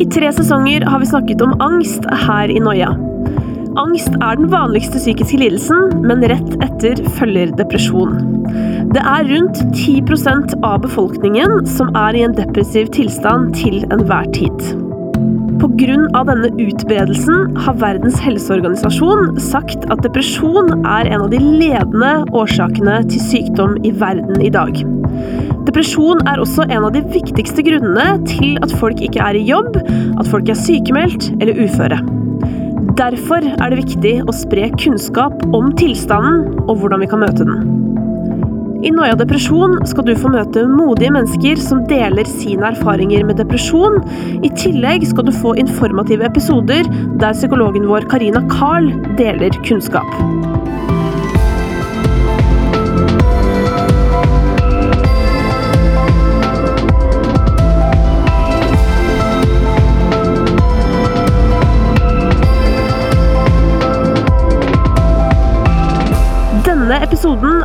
I tre sesonger har vi snakket om angst her i Noia. Angst er den vanligste psykiske lidelsen, men rett etter følger depresjon. Det er rundt 10% av befolkningen som er i en depressiv tilstand til enhver tid. Pga. denne utbredelsen har Verdens helseorganisasjon sagt at depresjon er en av de ledende årsakene til sykdom i verden i dag. Depresjon er også en av de viktigste grunnene til at folk ikke er i jobb, at folk er sykemeldt eller uføre. Derfor er det viktig å spre kunnskap om tilstanden og hvordan vi kan møte den. I Noia depresjon skal du få møte modige mennesker som deler sine erfaringer med depresjon. I tillegg skal du få informative episoder der psykologen vår Karina Carl deler kunnskap.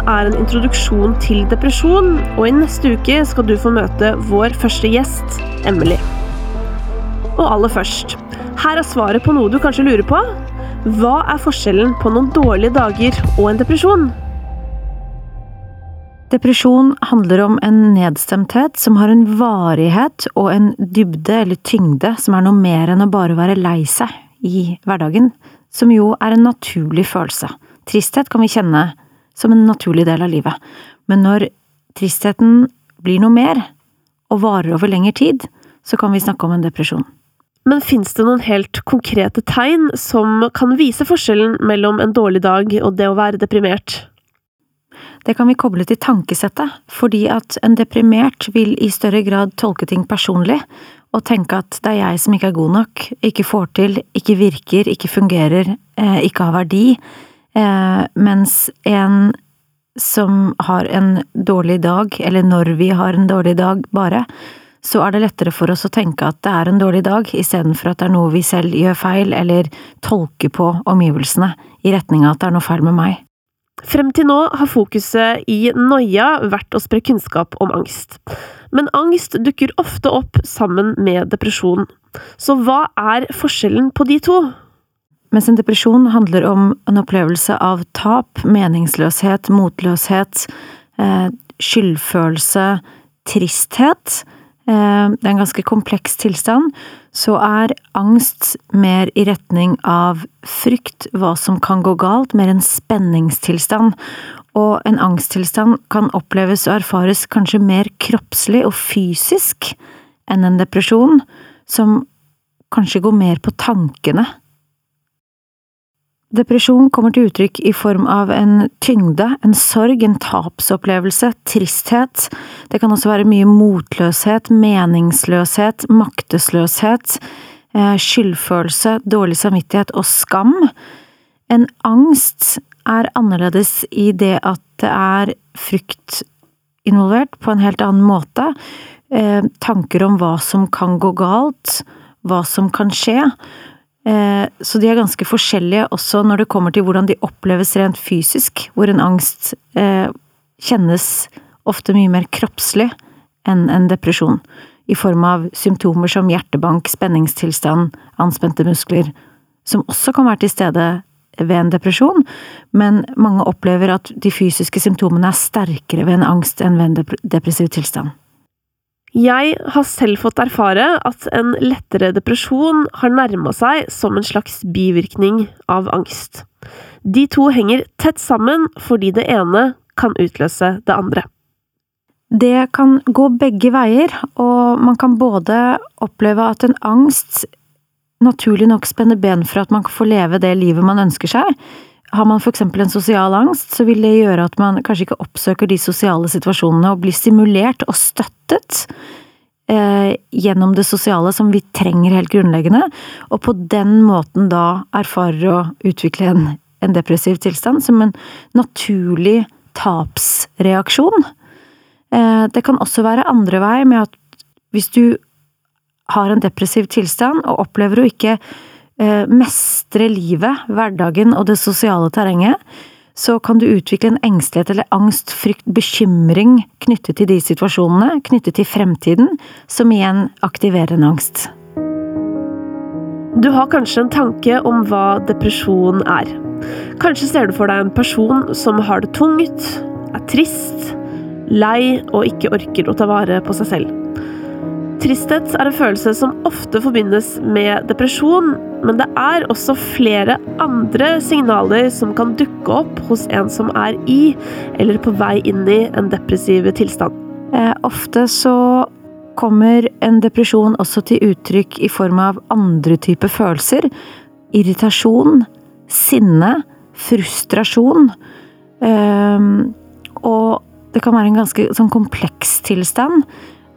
Er en introduksjon til depresjon, og i neste uke skal du få møte vår første gjest, Emily. Og aller først, her er svaret på noe du kanskje lurer på. Hva er forskjellen på noen dårlige dager og en depresjon? Depresjon handler om en nedstemthet som har en varighet og en dybde eller tyngde som er noe mer enn å bare være lei seg i hverdagen, som jo er en naturlig følelse. Tristhet kan vi kjenne som en naturlig del av livet. Men når tristheten blir noe mer, og varer over lengre tid, så kan vi snakke om en depresjon. Men fins det noen helt konkrete tegn som kan vise forskjellen mellom en dårlig dag og det å være deprimert? Det kan vi koble til tankesettet, fordi at en deprimert vil i større grad tolke ting personlig, og tenke at det er jeg som ikke er god nok, ikke får til, ikke virker, ikke fungerer, eh, ikke har verdi, Eh, mens en som har en dårlig dag, eller når vi har en dårlig dag bare, så er det lettere for oss å tenke at det er en dårlig dag, istedenfor at det er noe vi selv gjør feil, eller tolker på omgivelsene i retning av at det er noe feil med meg. Frem til nå har fokuset i Noia vært å spre kunnskap om angst. Men angst dukker ofte opp sammen med depresjon. Så hva er forskjellen på de to? Mens en depresjon handler om en opplevelse av tap, meningsløshet, motløshet, eh, skyldfølelse, tristhet. Eh, det er en ganske kompleks tilstand. Så er angst mer i retning av frykt, hva som kan gå galt, mer en spenningstilstand. Og en angsttilstand kan oppleves og erfares kanskje mer kroppslig og fysisk enn en depresjon, som kanskje går mer på tankene Depresjon kommer til uttrykk i form av en tyngde, en sorg, en tapsopplevelse, tristhet. Det kan også være mye motløshet, meningsløshet, maktesløshet, eh, skyldfølelse, dårlig samvittighet og skam. En angst er annerledes i det at det er frykt involvert på en helt annen måte. Eh, tanker om hva som kan gå galt, hva som kan skje. Eh, så de er ganske forskjellige også når det kommer til hvordan de oppleves rent fysisk, hvor en angst eh, kjennes ofte mye mer kroppslig enn en depresjon, i form av symptomer som hjertebank, spenningstilstand, anspente muskler, som også kan være til stede ved en depresjon, men mange opplever at de fysiske symptomene er sterkere ved en angst enn ved en depressiv tilstand. Jeg har selv fått erfare at en lettere depresjon har nærma seg som en slags bivirkning av angst. De to henger tett sammen fordi det ene kan utløse det andre. Det kan gå begge veier, og man kan både oppleve at en angst naturlig nok spenner ben for at man kan få leve det livet man ønsker seg, har man eksempel en sosial angst, så vil det gjøre at man kanskje ikke oppsøker de sosiale situasjonene og blir stimulert og støttet eh, gjennom det sosiale som vi trenger helt grunnleggende, og på den måten da erfarer å utvikle en, en depressiv tilstand som en naturlig tapsreaksjon. Eh, det kan også være andre vei, med at hvis du har en depressiv tilstand og opplever å ikke mestre livet, hverdagen og det sosiale terrenget, så kan du utvikle en engstelighet eller angst, frykt, bekymring knyttet til de situasjonene, knyttet til fremtiden, som igjen aktiverer en angst. Du har kanskje en tanke om hva depresjon er. Kanskje ser du for deg en person som har det tungt, er trist, lei og ikke orker å ta vare på seg selv. Tristhet er en følelse som ofte forbindes med depresjon, men det er også flere andre signaler som kan dukke opp hos en som er i, eller på vei inn i, en depressiv tilstand. Eh, ofte så kommer en depresjon også til uttrykk i form av andre typer følelser. Irritasjon, sinne, frustrasjon. Eh, og det kan være en ganske sånn kompleks tilstand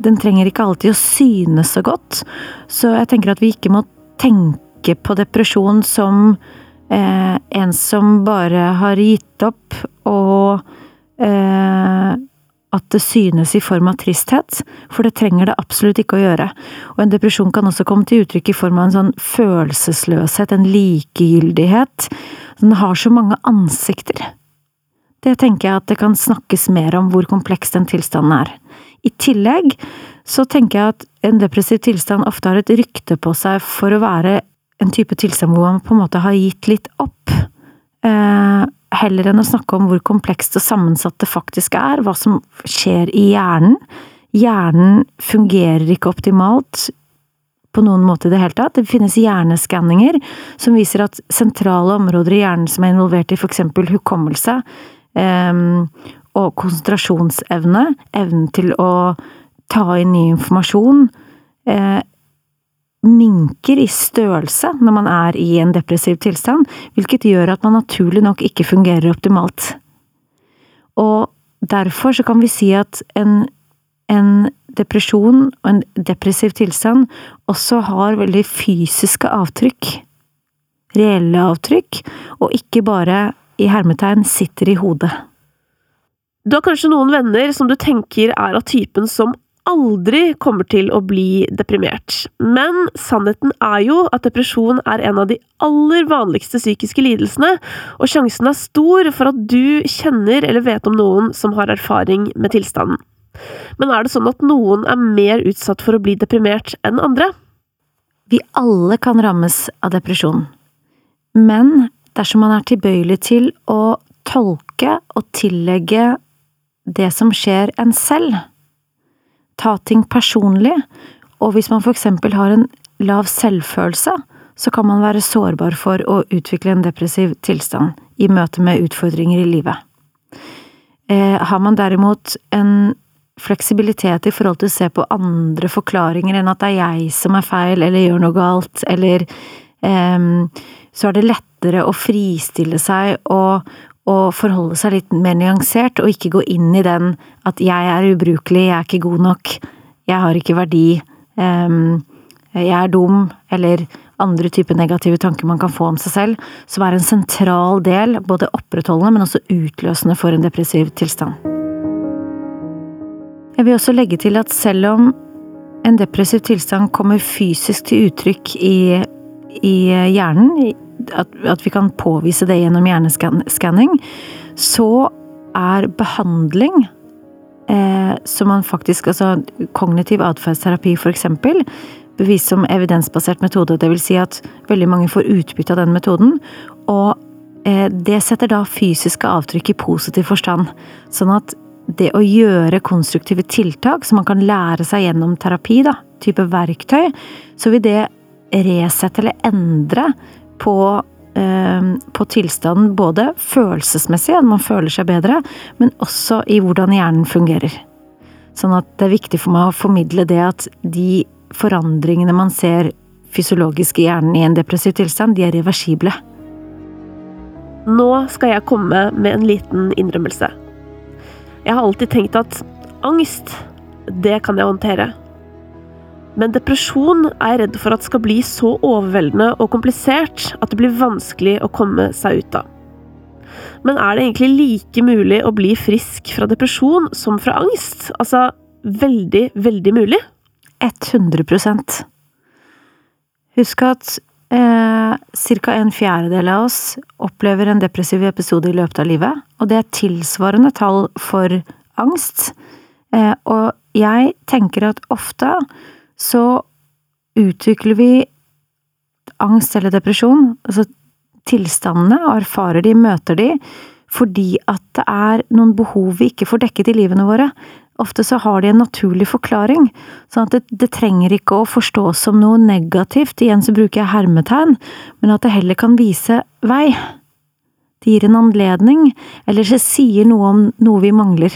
den trenger ikke alltid å synes så godt. Så jeg tenker at vi ikke må tenke på depresjon som eh, en som bare har gitt opp, og eh, at det synes i form av tristhet, for det trenger det absolutt ikke å gjøre. Og en depresjon kan også komme til uttrykk i form av en sånn følelsesløshet, en likegyldighet. Den har så mange ansikter. Det tenker jeg at det kan snakkes mer om hvor kompleks den tilstanden er. I tillegg så tenker jeg at en depressiv tilstand ofte har et rykte på seg for å være en type tilstand hvor man på en måte har gitt litt opp. Eh, heller enn å snakke om hvor komplekst og sammensatt det faktisk er, hva som skjer i hjernen. Hjernen fungerer ikke optimalt på noen måte i det hele tatt. Det finnes hjerneskanninger som viser at sentrale områder i hjernen som er involvert i eksempel hukommelse, eh, og konsentrasjonsevne, evnen til å ta inn ny informasjon, eh, minker i størrelse når man er i en depressiv tilstand, hvilket gjør at man naturlig nok ikke fungerer optimalt. Og derfor så kan vi si at en, en depresjon og en depressiv tilstand også har veldig fysiske avtrykk. Reelle avtrykk, og ikke bare i hermetegn sitter i hodet. Du har kanskje noen venner som du tenker er av typen som aldri kommer til å bli deprimert, men sannheten er jo at depresjon er en av de aller vanligste psykiske lidelsene, og sjansen er stor for at du kjenner eller vet om noen som har erfaring med tilstanden. Men er det sånn at noen er mer utsatt for å bli deprimert enn andre? Vi alle kan rammes av depresjon, men dersom man er tilbøyelig til å tolke og tillegge det som skjer en selv. Ta ting personlig, og hvis man for eksempel har en lav selvfølelse, så kan man være sårbar for å utvikle en depressiv tilstand i møte med utfordringer i livet. Eh, har man derimot en fleksibilitet i forhold til å se på andre forklaringer enn at det er jeg som er feil eller gjør noe galt, eller eh, så er det lettere å fristille seg og, og forholde seg litt mer nyansert, og ikke gå inn i den at jeg er ubrukelig, jeg er ikke god nok, jeg har ikke verdi, jeg er dum, eller andre typer negative tanker man kan få om seg selv, som er en sentral del, både opprettholdende, men også utløsende for en depressiv tilstand. Jeg vil også legge til at selv om en depressiv tilstand kommer fysisk til uttrykk i, i hjernen, at, at, vi kan påvise det gjennom hjerneskanning, så er behandling eh, som man faktisk Altså kognitiv atferdsterapi, eksempel, bevist som evidensbasert metode. Det vil si at veldig mange får utbytte av den metoden. Og eh, det setter da fysiske avtrykk i positiv forstand. Sånn at det å gjøre konstruktive tiltak som man kan lære seg gjennom terapi, da, type verktøy, så vil det resette eller endre på, eh, på tilstanden både følelsesmessig, at man føler seg bedre, men også i hvordan hjernen fungerer. Sånn at det er viktig for meg å formidle det at de forandringene man ser fysiologisk i hjernen i en depressiv tilstand, de er reversible. Nå skal jeg komme med en liten innrømmelse. Jeg har alltid tenkt at angst, det kan jeg håndtere. Men depresjon er jeg redd for at skal bli så overveldende og komplisert at det blir vanskelig å komme seg ut av. Men er det egentlig like mulig å bli frisk fra depresjon som fra angst? Altså veldig, veldig mulig? 100% Husk at eh, ca. en fjerdedel av oss opplever en depressiv episode i løpet av livet, og det er tilsvarende tall for angst. Eh, og jeg tenker at ofte så utvikler vi angst eller depresjon, altså tilstandene, og erfarer de, møter de, fordi at det er noen behov vi ikke får dekket i livene våre. Ofte så har de en naturlig forklaring, sånn at det, det, trenger ikke å forstås som noe negativt, igjen så bruker jeg hermetegn, men at det heller kan vise vei. Det gir en anledning, eller det sier noe om noe vi mangler.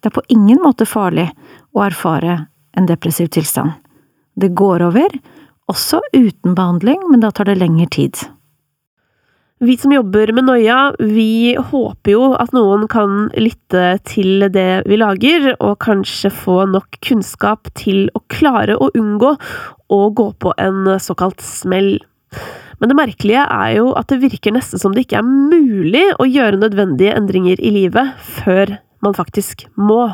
Det er på ingen måte farlig å erfare en depressiv tilstand. Det går over, også uten behandling, men da tar det lengre tid. Vi som jobber med noia, vi håper jo at noen kan lytte til det vi lager, og kanskje få nok kunnskap til å klare å unngå å gå på en såkalt smell. Men det merkelige er jo at det virker nesten som det ikke er mulig å gjøre nødvendige endringer i livet før man faktisk må.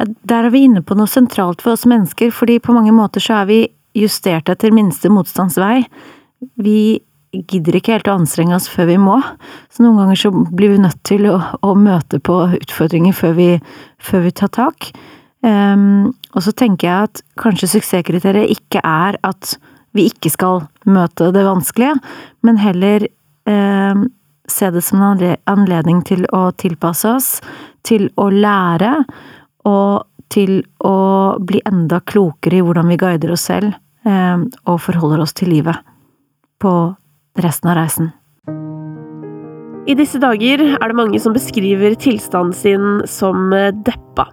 Der er vi inne på noe sentralt for oss mennesker, fordi på mange måter så er vi justert etter minste motstands vei. Vi gidder ikke helt å anstrenge oss før vi må, så noen ganger så blir vi nødt til å, å møte på utfordringer før vi, før vi tar tak. Um, og så tenker jeg at kanskje suksesskriteriet ikke er at vi ikke skal møte det vanskelige, men heller um, se det som en anledning til å tilpasse oss, til å lære, og til å bli enda klokere i hvordan vi guider oss selv, um, og forholder oss til livet på resten av reisen. I disse dager er det mange som beskriver tilstanden sin som eh, deppa.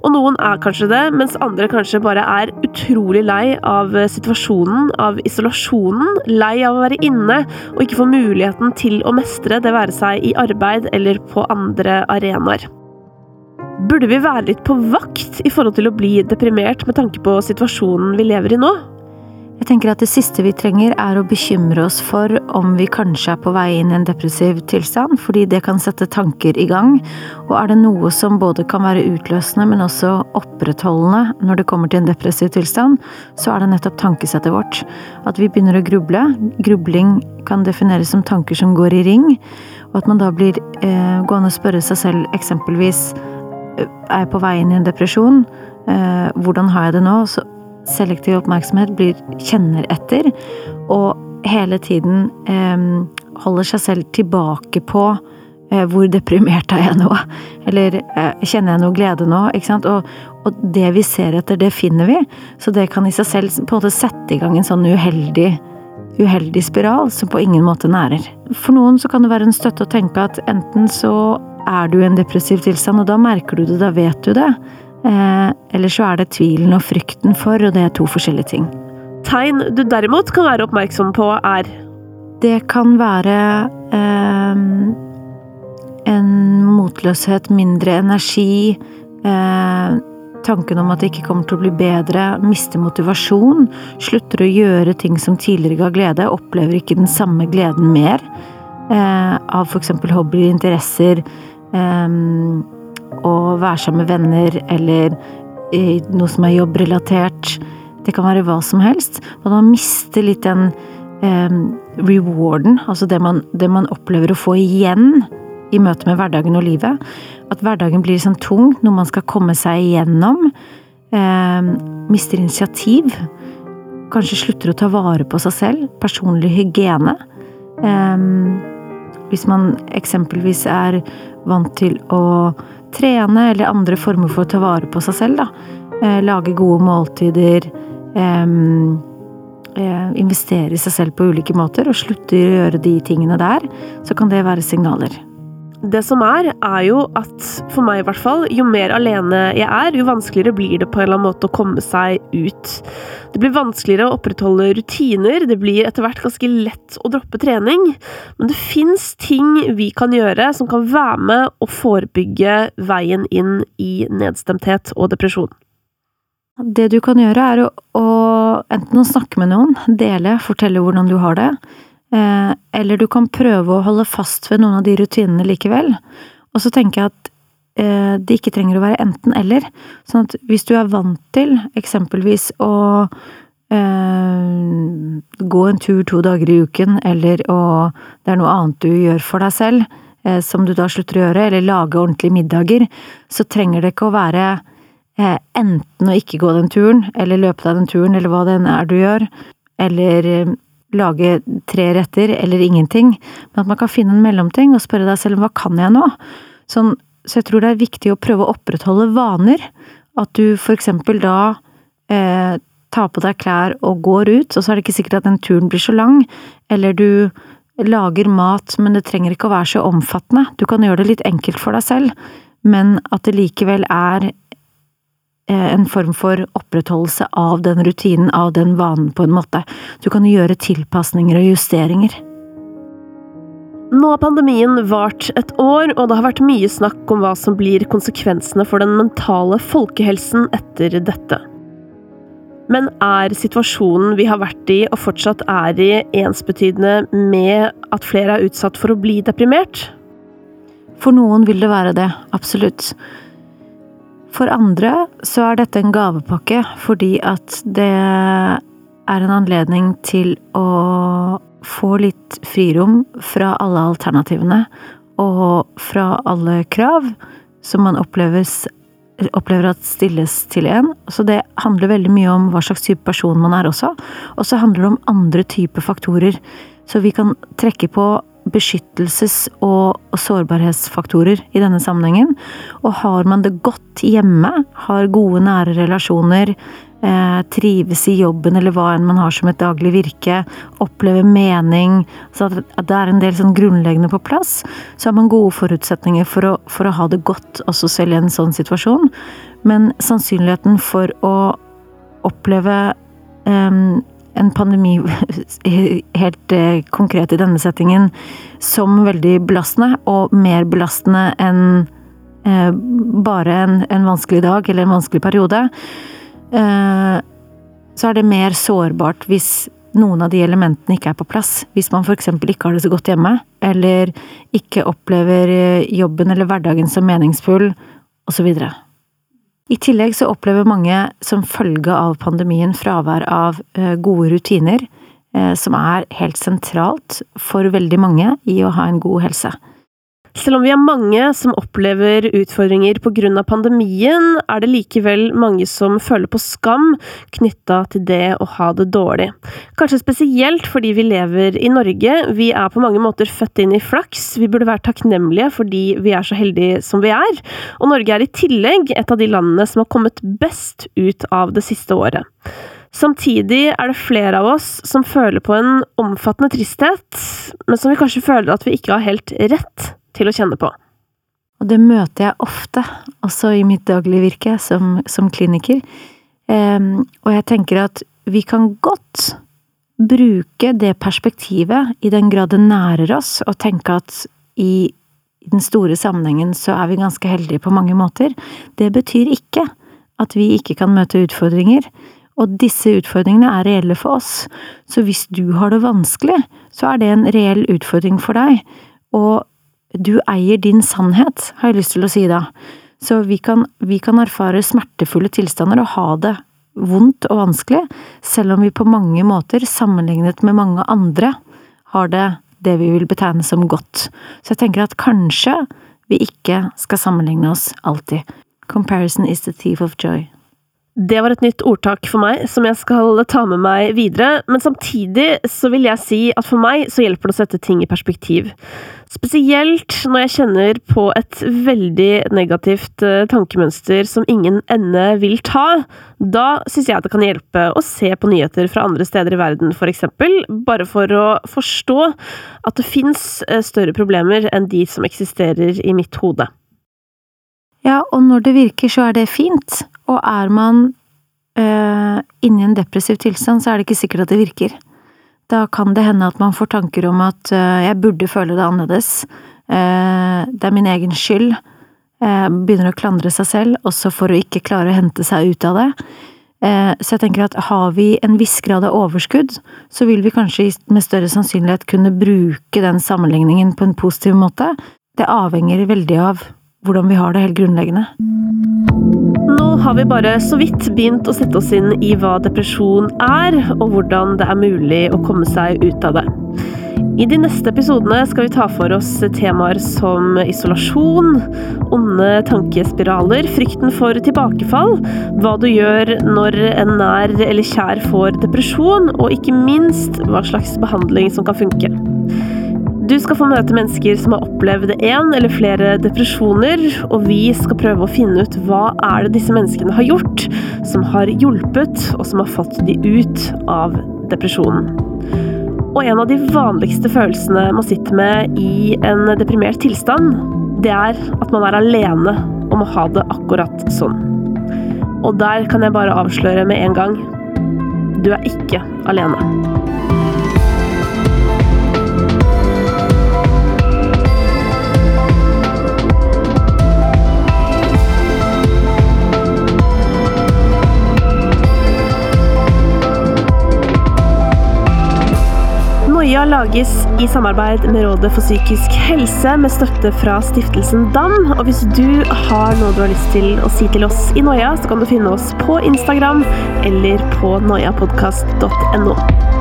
Og noen er kanskje det, mens andre kanskje bare er utrolig lei av eh, situasjonen, av isolasjonen, lei av å være inne og ikke få muligheten til å mestre, det være seg i arbeid eller på andre arenaer. Burde vi være litt på vakt i forhold til å bli deprimert med tanke på situasjonen vi lever i nå? Jeg tenker at det siste vi trenger er å bekymre oss for om vi kanskje er på vei inn i en depressiv tilstand, fordi det kan sette tanker i gang, og er det noe som både kan være utløsende, men også opprettholdende når det kommer til en depressiv tilstand, så er det nettopp tankesettet vårt. At vi begynner å gruble. Grubling kan defineres som tanker som går i ring, og at man da blir eh, gående og spørre seg selv eksempelvis «Øh, er på vei inn i en depresjon? Eh, hvordan har jeg det nå? Så selektiv oppmerksomhet blir kjenner etter, og hele tiden eh, holder seg selv tilbake på eh, hvor deprimert er jeg nå? Eller kjenner jeg noe glede nå? Ikke sant? Og, og, det vi ser etter, det finner vi. Så det kan i seg selv på en måte sette i gang en sånn uheldig uheldig spiral som på ingen måte nærer. For noen så kan det være en støtte å tenke at enten så er du i en depressiv tilstand, og da merker du det, da vet du det. Eh, eller så er det tvilen og frykten for, og det er to forskjellige ting. Tegn du derimot kan være oppmerksom på, er Det kan være eh, en motløshet, mindre energi, eh, tanken om at det ikke kommer til å bli bedre, miste motivasjon, slutter å gjøre ting som tidligere ga glede, opplever ikke den samme gleden mer eh, av eksempel hobbyer, interesser, eh, å være sammen med venner eller noe som er jobbrelatert. Det kan være hva som helst. Men man mister litt den eh, rewarden, altså det man, det man, opplever å få igjen i møte med hverdagen og livet. At hverdagen blir sånn tung, noe man skal komme seg igjennom. Eh, mister initiativ. Kanskje slutter å ta vare på seg selv. Personlig hygiene. Eh, hvis man eksempelvis er vant til å trene eller andre former for å ta vare på seg selv, da. Eh, lage gode måltider. Eh, investere i seg selv på ulike måter, og slutte å gjøre de tingene der, så kan det være signaler. Det som er, er jo at for meg i hvert fall, jo mer alene jeg er, jo vanskeligere blir det på en eller annen måte å komme seg ut. Det blir vanskeligere å opprettholde rutiner, det blir etter hvert ganske lett å droppe trening. Men det fins ting vi kan gjøre som kan være med å forebygge veien inn i nedstemthet og depresjon. Det du kan gjøre, er å, å enten å snakke med noen, dele, fortelle hvordan du har det eller du kan prøve å holde fast ved noen av de rutinene likevel. Og så tenker jeg at eh, det ikke trenger å være enten-eller. Sånn at hvis du er vant til eksempelvis å eh, gå en tur to dager i uken, eller å det er noe annet du gjør for deg selv, eh, som du da slutter å gjøre, eller lage ordentlige middager, så trenger det ikke å være eh, enten å ikke gå den turen, eller løpe deg den turen, eller hva det enn er du gjør, eller lage tre retter eller ingenting, men at man kan finne en mellomting og spørre deg selv hva kan jeg nå? Sånn, så jeg tror det er viktig å prøve å opprettholde vaner. At du for eksempel da eh, tar på deg klær og går ut, og så er det ikke sikkert at den turen blir så lang, eller du lager mat, men det trenger ikke å være så omfattende. Du kan gjøre det litt enkelt for deg selv, men at det likevel er en form for opprettholdelse av den rutinen, av den vanen, på en måte. Du kan gjøre tilpasninger og justeringer. Nå har pandemien vart et år, og det har vært mye snakk om hva som blir konsekvensene for den mentale folkehelsen etter dette. Men er situasjonen vi har vært i og fortsatt er i, ensbetydende med at flere er utsatt for å bli deprimert? For noen vil det være det, absolutt. For andre så er dette en gavepakke fordi at det er en anledning til å få litt frirom fra alle alternativene og fra alle krav som man oppleves, opplever at stilles til en. Så det handler veldig mye om hva slags type person man er også. Og så handler det om andre typer faktorer. Så vi kan trekke på beskyttelses- og sårbarhetsfaktorer i denne sammenhengen. Og har man det godt hjemme, har gode, nære relasjoner, eh, trives i jobben eller hva enn man har som et daglig virke, opplever mening, så at det er en del sånn grunnleggende på plass, så har man gode forutsetninger for å, for å ha det godt også selv i en sånn situasjon. Men sannsynligheten for å oppleve um, en pandemi, helt eh, konkret i denne settingen, som veldig belastende, og mer belastende enn eh, bare en, en, vanskelig dag eller en vanskelig periode, eh, så er det mer sårbart hvis noen av de elementene ikke er på plass. Hvis man f.eks. ikke har det så godt hjemme, eller ikke opplever jobben eller hverdagen som meningsfull, osv. I tillegg så opplever mange som følge av pandemien fravær av eh, gode rutiner, eh, som er helt sentralt for veldig mange i å ha en god helse. Selv om vi er mange som opplever utfordringer pga. pandemien, er det likevel mange som føler på skam knytta til det å ha det dårlig. Kanskje spesielt fordi vi lever i Norge. Vi er på mange måter født inn i flaks. Vi burde være takknemlige fordi vi er så heldige som vi er. Og Norge er i tillegg et av de landene som har kommet best ut av det siste året. Samtidig er det flere av oss som føler på en omfattende tristhet, men som vi kanskje føler at vi ikke har helt rett til å kjenne på. Og det møter jeg ofte, også i mitt daglige virke som, som kliniker. Um, og jeg tenker at vi kan godt bruke det perspektivet i den grad det nærer oss, og tenke at i, den store sammenhengen så er vi ganske heldige på mange måter. Det betyr ikke at vi ikke kan møte utfordringer. Og disse utfordringene er reelle for oss. Så hvis du har det vanskelig, så er det en reell utfordring for deg. Og du eier din sannhet, har jeg lyst til å si da. Så vi kan, vi kan erfare smertefulle tilstander og ha det vondt og vanskelig, selv om vi på mange måter, sammenlignet med mange andre, har det det vi vil betegne som godt. Så jeg tenker at kanskje vi ikke skal sammenligne oss alltid. Comparison is the thief of joy. Det var et nytt ordtak for meg som jeg skal ta med meg videre, men samtidig så vil jeg si at for meg så hjelper det å sette ting i perspektiv. Spesielt når jeg kjenner på et veldig negativt uh, tankemønster som ingen ende vil ta. Da syns jeg det kan hjelpe å se på nyheter fra andre steder i verden, eksempel, bare for å forstå at det fins uh, større problemer enn de som eksisterer i mitt hode. Ja, og når det virker, så er det fint. Og er man øh, inni en depressiv tilstand, så er det ikke sikkert at det virker. Da kan det hende at man får tanker om at øh, jeg burde føle det annerledes. øh, det er min egen skyld. Begynner å klandre seg selv, også for å ikke klare å hente seg ut av det. Så jeg tenker at har vi en viss grad av overskudd, så vil vi kanskje med større sannsynlighet kunne bruke den sammenligningen på en positiv måte. Det avhenger veldig av hvordan vi har det helt grunnleggende. Nå har vi bare så vidt begynt å sette oss inn i hva depresjon er, og hvordan det er mulig å komme seg ut av det. I de neste episodene skal vi ta for oss temaer som isolasjon, onde tankespiraler, frykten for tilbakefall, hva du gjør når en nær eller kjær får depresjon, og ikke minst hva slags behandling som kan funke. Du skal få møte mennesker som har opplevd én eller flere depresjoner, og vi skal prøve å finne ut hva er det disse menneskene har gjort som har hjulpet, og som har fått de ut av depresjonen. Og en av de vanligste følelsene man sitter med i en deprimert tilstand, det er at man er alene om å ha det akkurat sånn. Og der kan jeg bare avsløre med en gang du er ikke alene. Lages i samarbeid med Rådet for psykisk helse, med støtte fra stiftelsen DAM. Og hvis du har noe du har lyst til å si til oss i Noia, så kan du finne oss på Instagram eller på noiapodkast.no.